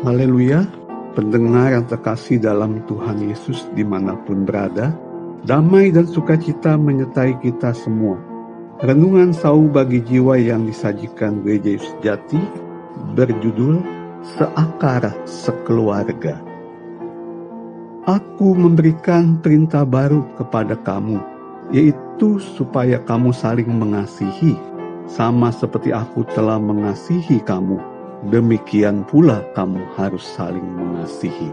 Haleluya, pendengar yang terkasih dalam Tuhan Yesus di mana pun berada, damai dan sukacita menyertai kita semua. Renungan sau bagi jiwa yang disajikan gereja Yesus Jati berjudul Seakar Sekeluarga. Aku memberikan perintah baru kepada kamu, yaitu supaya kamu saling mengasihi, sama seperti aku telah mengasihi kamu demikian pula kamu harus saling mengasihi.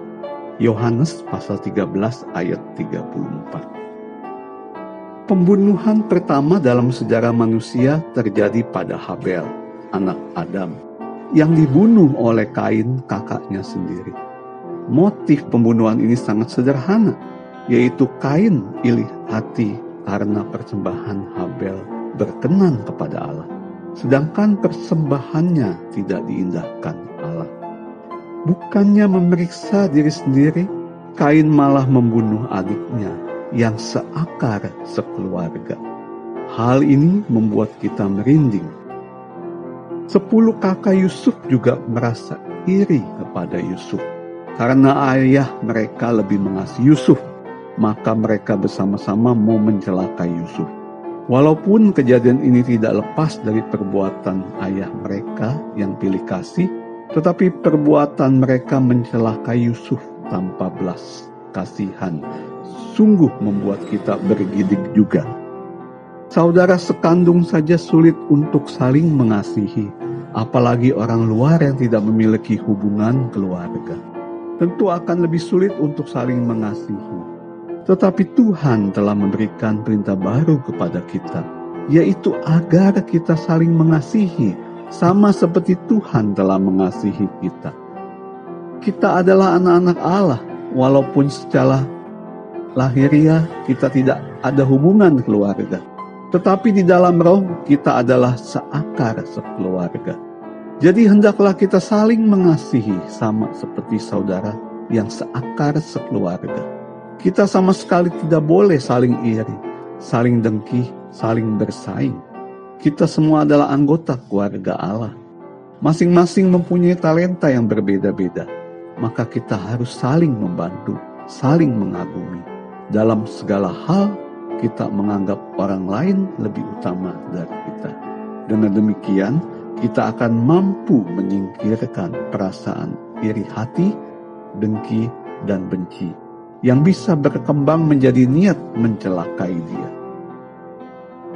Yohanes pasal 13 ayat 34. Pembunuhan pertama dalam sejarah manusia terjadi pada Habel, anak Adam, yang dibunuh oleh Kain kakaknya sendiri. Motif pembunuhan ini sangat sederhana, yaitu Kain iri hati karena persembahan Habel berkenan kepada Allah sedangkan persembahannya tidak diindahkan Allah. Bukannya memeriksa diri sendiri, Kain malah membunuh adiknya yang seakar sekeluarga. Hal ini membuat kita merinding. Sepuluh kakak Yusuf juga merasa iri kepada Yusuf. Karena ayah mereka lebih mengasihi Yusuf, maka mereka bersama-sama mau mencelakai Yusuf. Walaupun kejadian ini tidak lepas dari perbuatan ayah mereka yang pilih kasih, tetapi perbuatan mereka mencelakai Yusuf tanpa belas kasihan sungguh membuat kita bergidik juga. Saudara sekandung saja sulit untuk saling mengasihi, apalagi orang luar yang tidak memiliki hubungan keluarga. Tentu akan lebih sulit untuk saling mengasihi. Tetapi Tuhan telah memberikan perintah baru kepada kita, yaitu agar kita saling mengasihi, sama seperti Tuhan telah mengasihi kita. Kita adalah anak-anak Allah, walaupun secara lahiriah kita tidak ada hubungan keluarga. Tetapi di dalam roh kita adalah seakar sekeluarga. Jadi hendaklah kita saling mengasihi sama seperti saudara yang seakar sekeluarga. Kita sama sekali tidak boleh saling iri, saling dengki, saling bersaing. Kita semua adalah anggota keluarga Allah. Masing-masing mempunyai talenta yang berbeda-beda. Maka kita harus saling membantu, saling mengagumi. Dalam segala hal, kita menganggap orang lain lebih utama dari kita. Dengan demikian, kita akan mampu menyingkirkan perasaan iri hati, dengki, dan benci yang bisa berkembang menjadi niat mencelakai dia.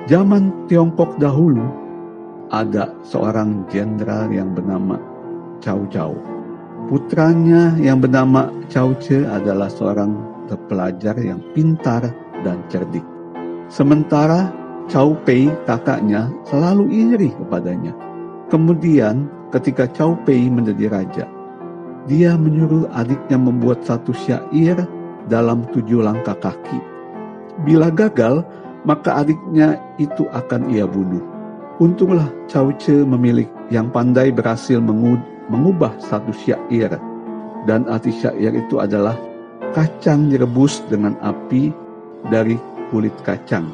Zaman Tiongkok dahulu, ada seorang jenderal yang bernama Cao Cao. Putranya yang bernama Cao Ce adalah seorang terpelajar yang pintar dan cerdik. Sementara Cao Pei kakaknya selalu iri kepadanya. Kemudian ketika Cao Pei menjadi raja, dia menyuruh adiknya membuat satu syair dalam tujuh langkah kaki. Bila gagal, maka adiknya itu akan ia bunuh. Untunglah Cao Ce memilih yang pandai berhasil mengubah satu syair. Dan arti syair itu adalah kacang direbus dengan api dari kulit kacang.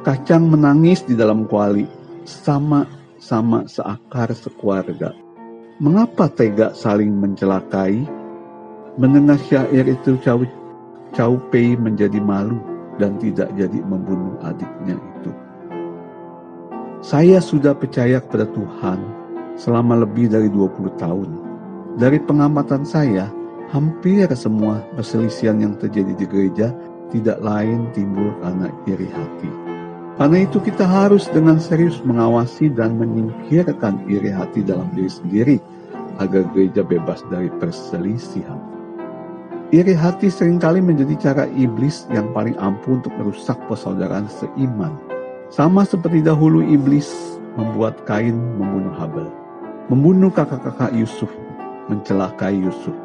Kacang menangis di dalam kuali, sama-sama seakar sekeluarga. Mengapa tega saling mencelakai? Mendengar syair itu Chow, Chow Pei menjadi malu dan tidak jadi membunuh adiknya itu. Saya sudah percaya kepada Tuhan selama lebih dari 20 tahun. Dari pengamatan saya, hampir semua perselisihan yang terjadi di gereja tidak lain timbul karena iri hati. Karena itu kita harus dengan serius mengawasi dan menyingkirkan iri hati dalam diri sendiri agar gereja bebas dari perselisihan. Iri hati sering kali menjadi cara iblis yang paling ampuh untuk merusak persaudaraan seiman. Sama seperti dahulu iblis membuat Kain membunuh Habel. Membunuh kakak-kakak Yusuf, mencelakai Yusuf.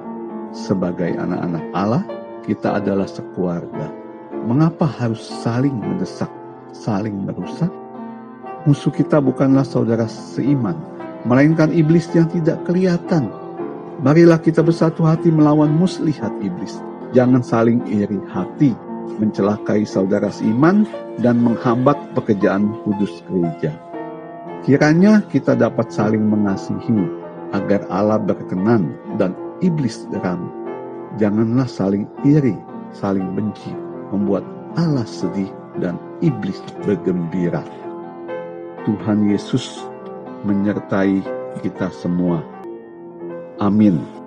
Sebagai anak-anak Allah, kita adalah sekeluarga. Mengapa harus saling mendesak, saling merusak? Musuh kita bukanlah saudara seiman, melainkan iblis yang tidak kelihatan, Marilah kita bersatu hati melawan muslihat iblis. Jangan saling iri hati, mencelakai saudara seiman, dan menghambat pekerjaan kudus gereja. Kiranya kita dapat saling mengasihi agar Allah berkenan dan iblis geram. Janganlah saling iri, saling benci, membuat Allah sedih dan iblis bergembira. Tuhan Yesus menyertai kita semua. Amin.